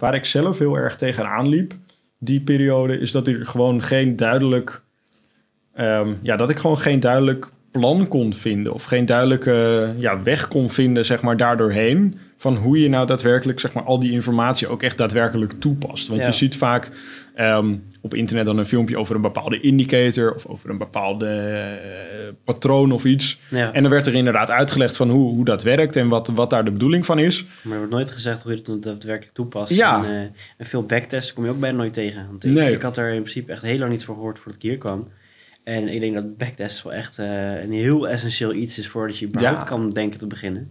waar ik zelf heel erg tegenaan liep, die periode, is dat er gewoon geen duidelijk. ehm, ja, dat ik gewoon geen duidelijk plan kon vinden. Of geen duidelijke ja, weg kon vinden, zeg maar, daardoorheen. Van hoe je nou daadwerkelijk, zeg maar, al die informatie ook echt daadwerkelijk toepast. Want Ja. je ziet vaak ehm, op internet dan een filmpje over een bepaalde indicator. Of over een bepaalde eh, patroon of iets. Ja. En dan werd er inderdaad uitgelegd van hoe, hoe dat werkt en wat, wat daar de bedoeling van is. Maar er wordt nooit gezegd hoe je het daadwerkelijk toepast. Ja. En, eh, en veel backtests kom je ook bijna nooit tegen. Want ik, Nee. ik had er in principe echt heel lang niet voor gehoord voordat ik hier kwam. En ik denk dat backtest wel echt eh, een heel essentieel iets is voordat je überhaupt Ja. kan denken te beginnen.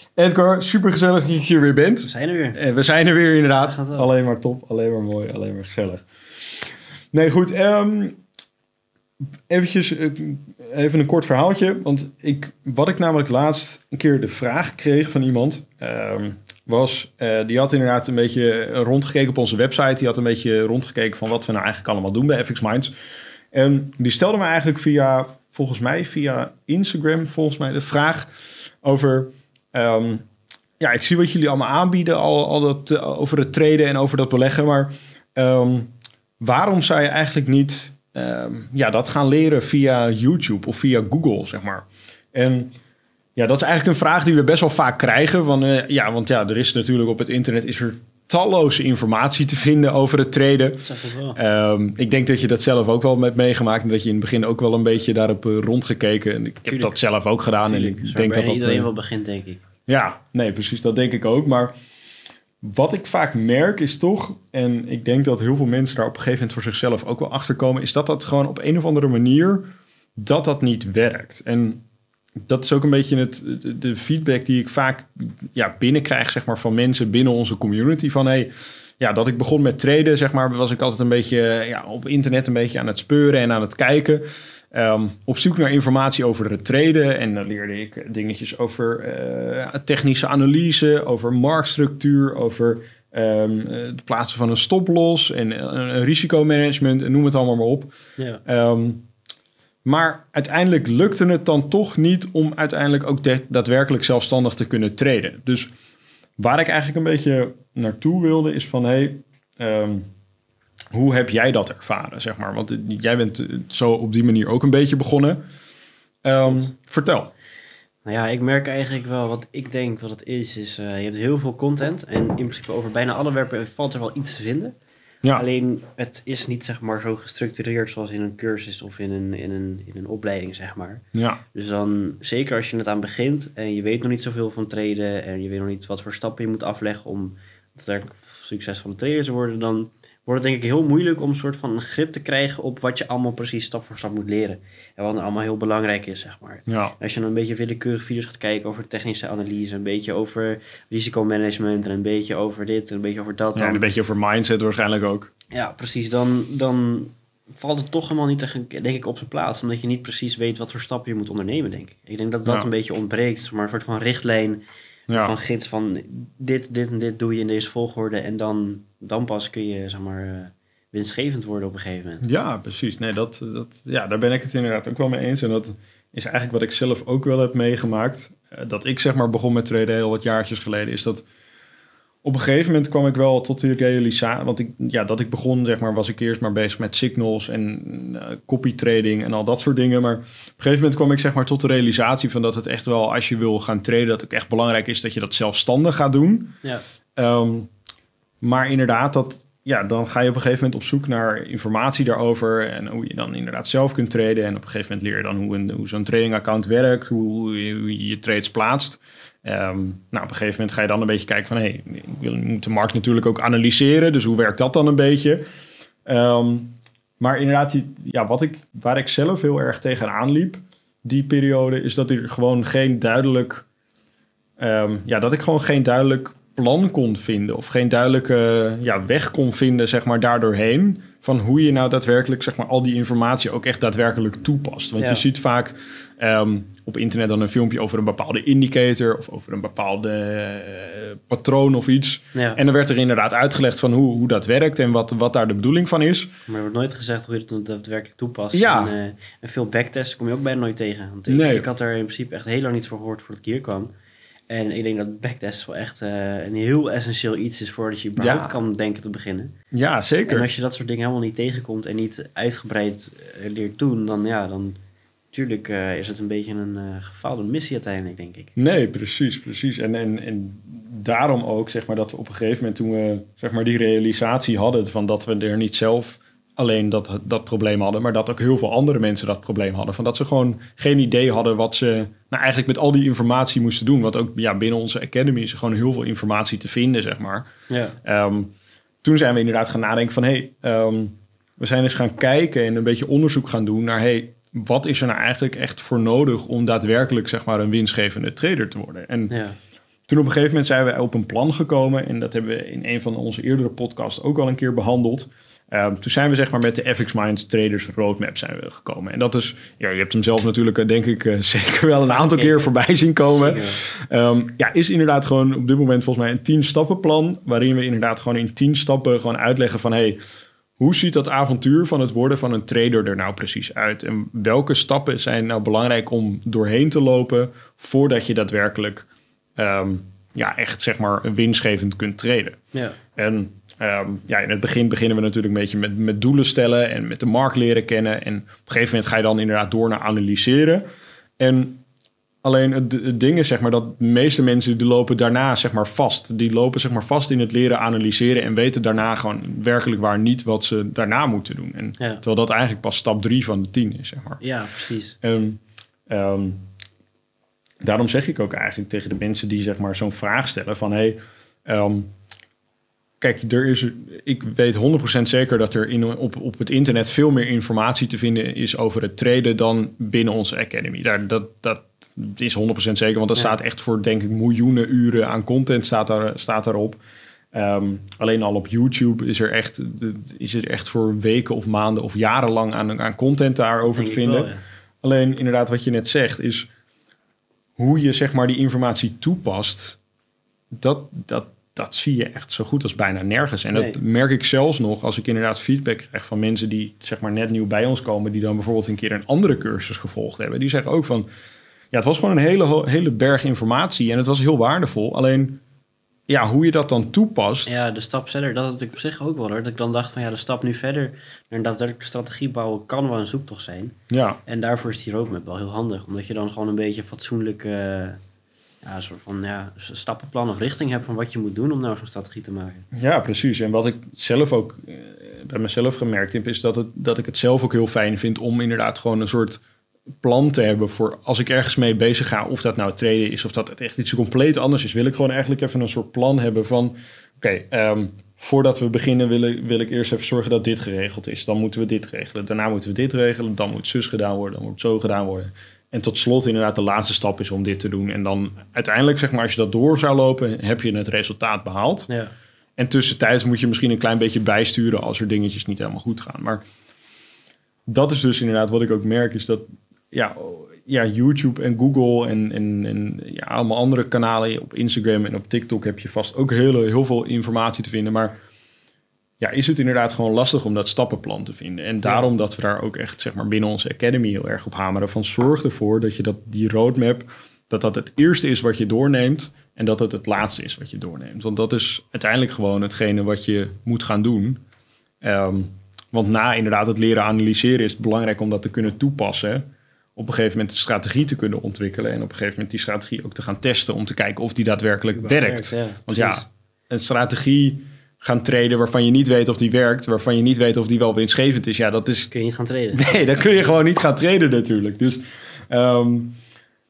Edgar, super gezellig dat je hier weer We bent. zijn er weer. En we zijn er weer inderdaad. Alleen maar top, alleen maar mooi, alleen maar gezellig. Nee, goed. ehm eventjes, eh, even een kort verhaaltje. Want ik, wat ik namelijk laatst een keer de vraag kreeg van iemand... ehm, was, eh, die had inderdaad een beetje rondgekeken op onze website. Die had een beetje rondgekeken van wat we nou eigenlijk allemaal doen bij FX Minds. En die stelde me eigenlijk via, volgens mij via Instagram, volgens mij de vraag over... ehm, ja, ik zie wat jullie allemaal aanbieden, al, al dat, eh, over het traden en over dat beleggen. Maar ehm, waarom zou je eigenlijk niet ehm, ja, dat gaan leren via YouTube of via Google, zeg maar? En ja, dat is eigenlijk een vraag die we best wel vaak krijgen. Van, eh, ja, want ja, er is natuurlijk op het internet is er talloze informatie te vinden over het wel. Ehm, ik denk dat je dat zelf ook wel hebt meegemaakt. En dat je in het begin ook wel een beetje daarop eh, rondgekeken. En ik heb dat zelf ook gedaan. Tuurlijk. En ik Zo denk dat dat... iedereen eh, wel begint, denk ik. ja, nee, precies. Dat denk ik ook. Maar wat ik vaak merk is toch... en ik denk dat heel veel mensen daar op een gegeven moment voor zichzelf ook wel achter komen... is dat dat gewoon op een of andere manier... dat dat niet werkt. En dat is ook een beetje het, de, feedback die ik vaak ja, binnenkrijg zeg maar, van mensen binnen onze community. Van hey, ja, dat ik begon met traden, zeg maar, was ik altijd een beetje ja, op internet een beetje aan het speuren en aan het kijken. Ehm, op zoek naar informatie over het traden. En dan leerde ik dingetjes over eh, technische analyse, over marktstructuur, over ehm, eh, het plaatsen van een stoploss en eh, risicomanagement en noem het allemaal maar op. Ja. Ehm, maar uiteindelijk lukte het dan toch niet om uiteindelijk ook da- daadwerkelijk zelfstandig te kunnen traden. Dus waar ik eigenlijk een beetje naartoe wilde is van... Hey, ehm, hoe heb jij dat ervaren, zeg maar? Want jij bent eh, zo op die manier ook een beetje begonnen. Ehm, vertel. Nou ja, ik merk eigenlijk wel wat ik denk wat het is. is eh, je hebt heel veel content en in principe over bijna alle werpen valt er wel iets te vinden. Ja, Alleen het is niet zeg maar zo gestructureerd zoals in een cursus of in een, in een, in een opleiding zeg maar. ja, Dus dan, zeker als je het aan begint en je weet nog niet zoveel van traden en je weet nog niet wat voor stappen je moet afleggen om daadwerkelijk succesvolle trader te worden, dan wordt het denk ik heel moeilijk om een soort van een grip te krijgen op wat je allemaal precies stap voor stap moet leren. En wat nou allemaal heel belangrijk is, zeg maar. ja, Als je dan een beetje willekeurig video's gaat kijken over technische analyse, een beetje over risicomanagement en een beetje over dit en een beetje over dat. ja. dan- Een beetje over mindset waarschijnlijk ook. ja, precies. Dan, dan valt het toch helemaal niet denk ik, op zijn plaats. Omdat je niet precies weet wat voor stappen je moet ondernemen, denk ik. Ik denk dat dat Ja. een beetje ontbreekt. Maar een soort van richtlijn, Ja, van gids van dit, dit en dit doe je in deze volgorde. En dan, dan pas kun je, zeg maar, eh, winstgevend worden op een gegeven moment. Ja, precies. Nee, dat, dat, ja, daar ben ik het inderdaad ook wel mee eens. En dat is eigenlijk wat ik zelf ook wel heb meegemaakt. Eh, Dat ik zeg maar begon met traden heel wat jaartjes geleden. Is dat op een gegeven moment kwam ik wel tot die realisatie. Want ik, ja, dat ik begon, zeg maar, was ik eerst maar bezig met signals en eh, copy trading en al dat soort dingen. Maar op een gegeven moment kwam ik zeg maar tot de realisatie van dat het echt wel, als je wil gaan traden, dat het echt belangrijk is dat je dat zelfstandig gaat doen. Ja, Ehm, maar inderdaad, dat, ja, dan ga je op een gegeven moment op zoek naar informatie daarover. En hoe je dan inderdaad zelf kunt traden. En op een gegeven moment leer je dan hoe, een, hoe zo'n trading account werkt. Hoe, je, je je trades plaatst. Ehm, nou, op een gegeven moment ga je dan een beetje kijken van... hé, ik moet de markt natuurlijk ook analyseren. Dus hoe werkt dat dan een beetje? Ehm, maar inderdaad, ja, wat ik, waar ik zelf heel erg tegenaan liep... die periode, is dat er gewoon geen duidelijk, ehm, ja, dat ik gewoon geen duidelijk plan kon vinden of geen duidelijke ja, weg kon vinden, zeg maar, daardoorheen. Van hoe je nou daadwerkelijk, zeg maar, al die informatie ook echt daadwerkelijk toepast. Want Ja. je ziet vaak ehm, op internet dan een filmpje over een bepaalde indicator of over een bepaalde eh, patroon of iets. Ja. En dan werd er inderdaad uitgelegd van hoe, hoe dat werkt en wat, wat daar de bedoeling van is. Maar er wordt nooit gezegd hoe je het daadwerkelijk toepast. Ja. En, eh, en veel backtests kom je ook bijna nooit tegen. Want ik, Nee. ik had er in principe echt heel lang niet voor gehoord voordat ik hier kwam. En ik denk dat backtest wel echt eh, een heel essentieel iets is voordat je überhaupt Ja. kan denken te beginnen. Ja, zeker. En als je dat soort dingen helemaal niet tegenkomt en niet uitgebreid eh, leert doen, dan ja, dan natuurlijk eh, is het een beetje een gefaalde missie uiteindelijk, denk ik. Nee, precies, precies. En, en, en daarom ook, zeg maar, dat we op een gegeven moment toen we, zeg maar, die realisatie hadden van dat we er niet zelf alleen dat, dat probleem hadden, maar dat ook heel veel andere mensen dat probleem hadden. Van dat ze gewoon geen idee hadden wat ze nou eigenlijk met al die informatie moesten doen. Want ook ja, binnen onze academy is er gewoon heel veel informatie te vinden, zeg maar. Ja, Ehm, toen zijn we inderdaad gaan nadenken van... hey, ehm, we zijn eens gaan kijken en een beetje onderzoek gaan doen naar... hey, wat is er nou eigenlijk echt voor nodig om daadwerkelijk zeg maar, een winstgevende trader te worden? En ja. toen op een gegeven moment zijn we op een plan gekomen... en dat hebben we in een van onze eerdere podcasts ook al een keer behandeld... Ehm, toen zijn we zeg maar met de FX Minds Traders Roadmap zijn we gekomen. En dat is, ja, je hebt hem zelf natuurlijk eh, denk ik eh, zeker wel een aantal keer voorbij zien komen. Ehm, ja, is inderdaad gewoon op dit moment volgens mij een 10 stappenplan. Waarin we inderdaad gewoon in 10 stappen gewoon uitleggen van hey, hoe ziet dat avontuur van het worden van een trader er nou precies uit? En welke stappen zijn nou belangrijk om doorheen te lopen voordat je daadwerkelijk ehm, ja, echt zeg maar winstgevend kunt traden? Ja. En ehm, ja, in het begin beginnen we natuurlijk een beetje met, met doelen stellen en met de markt leren kennen. En op een gegeven moment ga je dan inderdaad door naar analyseren. En alleen het, het ding is zeg maar dat de meeste mensen die lopen daarna zeg maar vast. Die lopen zeg maar vast in het leren analyseren en weten daarna gewoon werkelijk waar niet wat ze daarna moeten doen. En Ja. terwijl dat eigenlijk pas stap drie van de tien is, zeg maar. ja, precies. En, ehm, daarom zeg ik ook eigenlijk tegen de mensen die zeg maar zo'n vraag stellen van hey, ehm, kijk, er is, ik weet 100% zeker dat er in, op, op het internet veel meer informatie te vinden is over het traden dan binnen onze academy. Daar, dat, dat is 100% zeker, want dat Ja. staat echt voor denk ik miljoenen uren aan content staat, daar, staat daarop. Ehm, alleen al op YouTube is er, echt, is er echt voor weken of maanden of jarenlang aan, aan content daarover te vinden. wel, ja. Alleen inderdaad, wat je net zegt, is hoe je zeg maar die informatie toepast. Dat, dat, dat zie je echt zo goed als bijna nergens. En dat merk ik zelfs nog als ik inderdaad feedback krijg van mensen die zeg maar net nieuw bij ons komen, die dan bijvoorbeeld een keer een andere cursus gevolgd hebben. Die zeggen ook van, ja, het was gewoon een hele, hele berg informatie en het was heel waardevol. Alleen, ja, hoe je dat dan toepast. Ja, de stap verder, dat had ik op zich ook wel hoor. Dat ik dan dacht van ja, de stap nu verder naar een daadwerkelijke strategie bouwen kan wel een zoektocht zijn. ja, En daarvoor is die roadmap wel heel handig. Omdat je dan gewoon een beetje fatsoenlijk ja, een soort van ja, stappenplan of richting hebt van wat je moet doen om nou zo'n strategie te maken. Ja, precies. En wat ik zelf ook eh, bij mezelf gemerkt heb, is dat, het, dat ik het zelf ook heel fijn vind om inderdaad gewoon een soort plan te hebben voor als ik ergens mee bezig ga, of dat nou traden is of dat het echt iets compleet anders is, wil ik gewoon eigenlijk even een soort plan hebben van, oké, ehm, voordat we beginnen wil ik, wil ik eerst even zorgen dat dit geregeld is. Dan moeten we dit regelen, daarna moeten we dit regelen, dan moet zus gedaan worden, dan moet zo gedaan worden. En tot slot inderdaad de laatste stap is om dit te doen. En dan uiteindelijk, zeg maar, als je dat door zou lopen, heb je het resultaat behaald. Ja, En tussentijds moet je misschien een klein beetje bijsturen als er dingetjes niet helemaal goed gaan. Maar dat is dus inderdaad wat ik ook merk, is dat ja, ja YouTube en Google en, en, en ja, allemaal andere kanalen op Instagram en op TikTok heb je vast ook hele, heel veel informatie te vinden. Maar ja, is het inderdaad gewoon lastig om dat stappenplan te vinden. En daarom dat we daar ook echt zeg maar, binnen onze academy heel erg op hameren. Van zorg ervoor dat je dat, die roadmap, dat dat het eerste is wat je doorneemt. En dat het het laatste is wat je doorneemt. Want dat is uiteindelijk gewoon hetgene wat je moet gaan doen. Ehm, want na inderdaad het leren analyseren is het belangrijk om dat te kunnen toepassen. Op een gegeven moment een strategie te kunnen ontwikkelen. En op een gegeven moment die strategie ook te gaan testen. Om te kijken of die daadwerkelijk werkt. Ja, Want ja, een strategie gaan treden waarvan je niet weet of die werkt. Waarvan je niet weet of die wel winstgevend is. Ja, dat is kun je niet gaan treden. Nee, dan kun je gewoon niet gaan traden natuurlijk. Dus, ehm,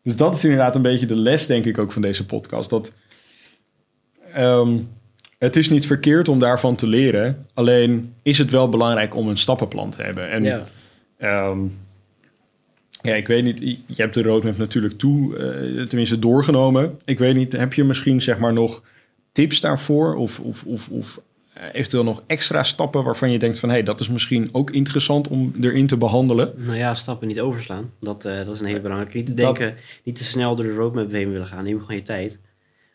dus dat is inderdaad een beetje de les, denk ik, ook van deze podcast. Dat ehm, het is niet verkeerd om daarvan te leren. Alleen is het wel belangrijk om een stappenplan te hebben. En Ja, ehm, Ja, ik weet niet. Je hebt de roadmap natuurlijk toe, eh, tenminste doorgenomen. Ik weet niet, heb je misschien zeg maar nog tips daarvoor? Of, of, of, of eh, eventueel nog extra stappen waarvan je denkt van... hé, hey, dat is misschien ook interessant om erin te behandelen? Nou ja, stappen niet overslaan. Dat, eh, dat is een hele belangrijke. Niet te Dat- denken, niet te snel door de roadmap heen willen gaan. Neem gewoon je tijd.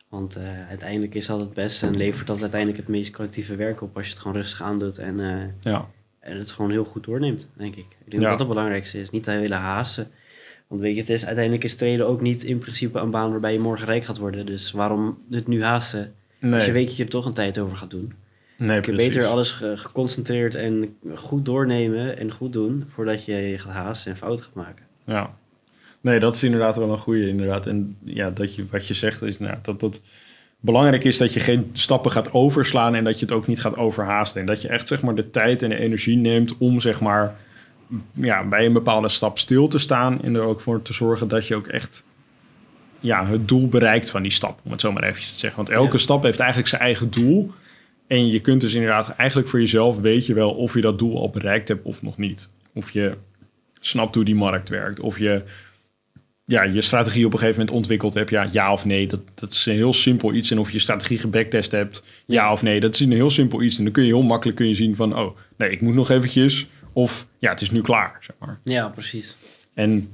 Want eh, uiteindelijk is dat het beste en levert dat uiteindelijk het meest kwalitatieve werk op... als je het gewoon rustig aandoet en, Ja, en het gewoon heel goed doorneemt, denk ik. Ik denk Ja. dat dat het belangrijkste is. Niet te willen haasten. Want weet je, het is, uiteindelijk is traden ook niet in principe een baan waarbij je morgen rijk gaat worden. Dus waarom het nu haasten? Nee, Als je weet dat je er toch een tijd over gaat doen. nee kun je precies. beter alles ge- geconcentreerd en goed doornemen en goed doen... voordat je je gaat haasten en fouten gaat maken. Ja. Nee, dat is inderdaad wel een goede inderdaad. En ja, dat je, wat je zegt is inderdaad dat het belangrijk is dat je geen stappen gaat overslaan en dat je het ook niet gaat overhaasten. En dat je echt zeg maar de tijd en de energie neemt om zeg maar ja, bij een bepaalde stap stil te staan en er ook voor te zorgen dat je ook echt ja, het doel bereikt van die stap, om het zo maar eventjes te zeggen. Want elke Ja. stap heeft eigenlijk zijn eigen doel. En je kunt dus inderdaad eigenlijk voor jezelf weet je wel of je dat doel al bereikt hebt of nog niet. Of je snapt hoe die markt werkt. Of je ja, je strategie op een gegeven moment ontwikkeld hebt. Ja, ja of nee. Dat, dat is een heel simpel iets. En of je je strategie gebacktest hebt. Ja of nee. Dat is een heel simpel iets. En dan kun je heel makkelijk kun je zien van... Oh, nee, ik moet nog eventjes. Of ja, het is nu klaar, zeg maar. Ja, precies. En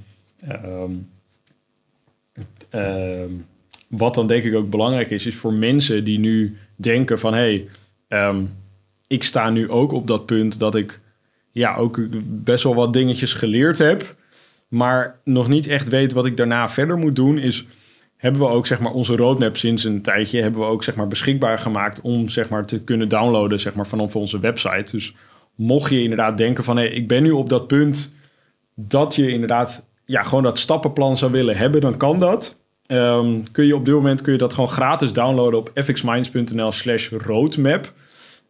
ehm, ehm, wat dan denk ik ook belangrijk is, is voor mensen die nu denken van hé, hey, ehm, ik sta nu ook op dat punt dat ik ja ook best wel wat dingetjes geleerd heb, maar nog niet echt weet wat ik daarna verder moet doen, is hebben we ook zeg maar onze roadmap sinds een tijdje hebben we ook zeg maar beschikbaar gemaakt om zeg maar te kunnen downloaden zeg maar vanaf onze website. Dus mocht je inderdaad denken van hé, hey, ik ben nu op dat punt dat je inderdaad ja, gewoon dat stappenplan zou willen hebben, dan kan dat. Ehm, kun je op dit moment kun je dat gewoon gratis downloaden op fxminds.nl slash roadmap.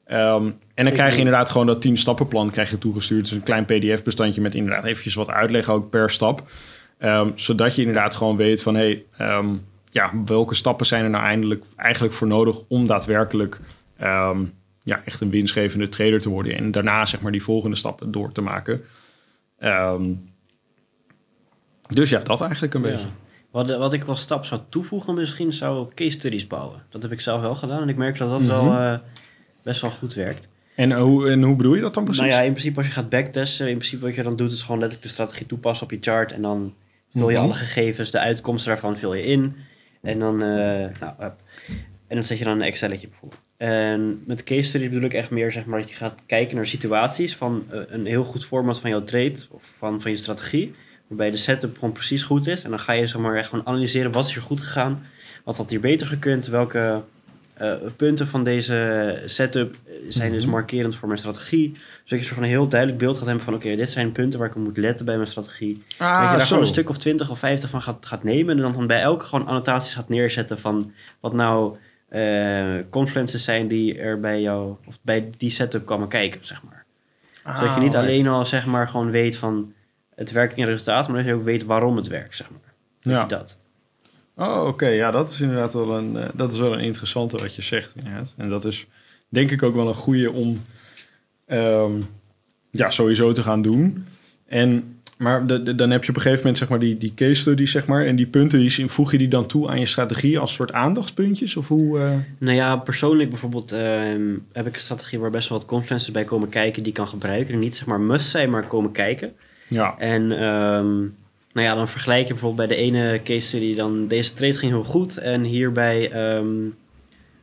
Ehm, en dan krijg je inderdaad gewoon dat 10 stappenplan krijg je toegestuurd. Dus een klein pdf bestandje met inderdaad eventjes wat uitleg ook per stap. Ehm, zodat je inderdaad gewoon weet van hé, hey, ja, welke stappen zijn er nou eindelijk, eigenlijk voor nodig om daadwerkelijk ja, echt een winstgevende trader te worden. En daarna zeg maar die volgende stappen door te maken. Dus ja, dat eigenlijk een Ja. beetje. Wat, wat ik wel stap zou toevoegen misschien, zou case studies bouwen. Dat heb ik zelf wel gedaan en ik merk dat dat Mhm. wel eh, best wel goed werkt. En, hoe, en hoe bedoel je dat dan precies? Nou ja, in principe als je gaat backtesten, in principe wat je dan doet is gewoon letterlijk de strategie toepassen op je chart. En dan vul je Mhm. alle gegevens, de uitkomsten daarvan vul je in. En dan, eh, nou, en dan zet je dan een Excelletje bijvoorbeeld. En met case studies bedoel ik echt meer zeg maar dat je gaat kijken naar situaties van eh, een heel goed format van jouw trade of van, van je strategie. Waarbij de setup gewoon precies goed is. En dan ga je zeg maar echt gewoon analyseren wat is er goed gegaan. Wat had hier beter gekund. Welke eh, punten van deze setup eh, zijn dus Mhm. markerend voor mijn strategie. Zodat je soort van een heel duidelijk beeld gaat hebben van... oké, dit zijn punten waar ik op moet letten bij mijn strategie. dat je ah, daar zo. gewoon een stuk of 20 of 50 van gaat, gaat nemen... en dan, dan bij elke gewoon annotaties gaat neerzetten van... wat nou confluences zijn die er bij jou... of bij die setup komen kijken, zeg maar. Ah, Zodat je niet alleen al zeg maar gewoon weet van... het werkt in resultaat, maar dat je ook weet waarom het werkt, zeg maar. Ja. dat? Oh, oké. Ja, dat is inderdaad wel een, eh, dat is wel een interessante wat je zegt. Inderdaad. En dat is denk ik ook wel een goede om ehm, ja, sowieso te gaan doen. En, maar de, de- dan heb je op een gegeven moment zeg maar, die, die case studies, zeg maar. En die punten, die, voeg je die dan toe aan je strategie als soort aandachtspuntjes? Of hoe... eh? Nou ja, persoonlijk bijvoorbeeld ehm, heb ik een strategie waar best wel wat confluences bij komen kijken die ik kan gebruiken. En niet zeg maar must zijn, maar komen kijken. Ja. En ehm, nou ja, dan vergelijk je bijvoorbeeld bij de ene case study dan deze trade ging heel goed. En hierbij ehm,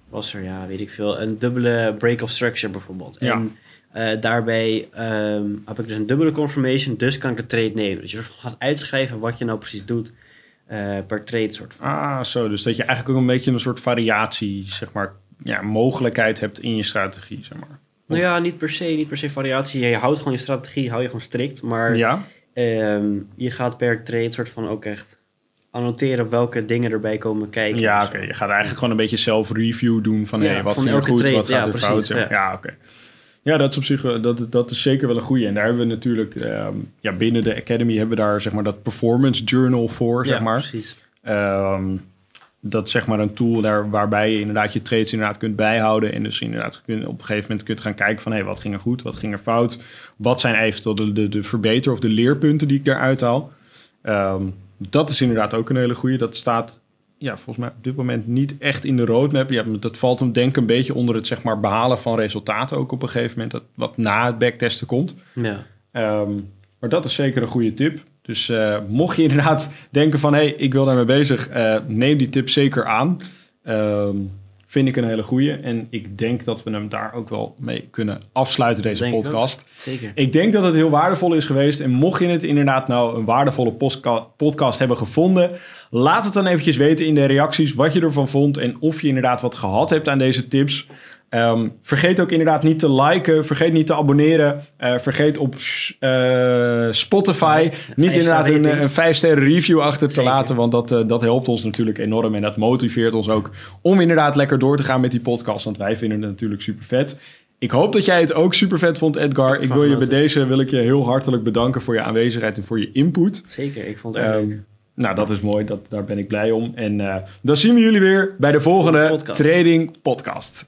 was er, ja, weet ik veel, een dubbele break of structure bijvoorbeeld. Ja. En eh, daarbij ehm, heb ik dus een dubbele confirmation, dus kan ik de trade nemen. Dus je gaat uitschrijven wat je nou precies doet eh, per trade soort van. Ah, zo. Dus dat je eigenlijk ook een beetje een soort variatie, zeg maar, ja, mogelijkheid hebt in je strategie, zeg maar. Nou ja, niet per se, niet per se variatie. Je houdt gewoon je strategie, hou je gewoon strikt. Maar Ja? ehm, je gaat per trade soort van ook echt annoteren welke dingen erbij komen kijken. Ja, oké. Je gaat eigenlijk gewoon een beetje zelf-review doen van Ja, hey, wat ging er goed, trade, wat gaat ja, er fout. ja. Ja, oké. Ja, dat is op zich dat, dat is zeker wel een goede. En daar hebben we natuurlijk ehm, ja, binnen de Academy hebben we daar zeg maar dat performance journal voor, zeg Ja, maar. precies. Ehm, dat zeg maar een tool daar, waarbij je inderdaad je trades inderdaad kunt bijhouden. En dus inderdaad kun, op een gegeven moment kunt gaan kijken van... hé, wat ging er goed, wat ging er fout? Wat zijn eventueel de, de, de verbeter- of de leerpunten die ik daaruit haal? Ehm, dat is inderdaad ook een hele goede. Dat staat ja, volgens mij op dit moment niet echt in de roadmap. Ja, dat valt hem denk ik een beetje onder het zeg maar, behalen van resultaten ook op een gegeven moment. Dat, wat na het backtesten komt. Ja. Ehm, maar dat is zeker een goede tip. Dus eh, mocht je inderdaad denken van... hé, hey, ik wil daarmee bezig, eh, neem die tip zeker aan. Ehm, vind ik een hele goede. En ik denk dat we hem daar ook wel mee kunnen afsluiten, deze Denk ik podcast. Zeker. Ik denk dat het heel waardevol is geweest. En mocht je het inderdaad nou een waardevolle podcast hebben gevonden... laat het dan eventjes weten in de reacties wat je ervan vond... en of je inderdaad wat gehad hebt aan deze tips... Ehm, vergeet ook inderdaad niet te liken. Vergeet niet te abonneren. Eh, vergeet op eh, Spotify niet inderdaad een, een 5 sterren review achter te Zeker. laten. Want dat, eh, dat helpt ons natuurlijk enorm. En dat motiveert ons ook om inderdaad lekker door te gaan met die podcast. Want wij vinden het natuurlijk super vet. Ik hoop dat jij het ook super vet vond, Edgar. Ik wil je bij deze wil ik je heel hartelijk bedanken voor je aanwezigheid en voor je input. Zeker, ik vond het erg Ehm, leuk. nou, dat is mooi. Dat, daar ben ik blij om. En dan zien we jullie weer bij de volgende Podcast. Trading Podcast.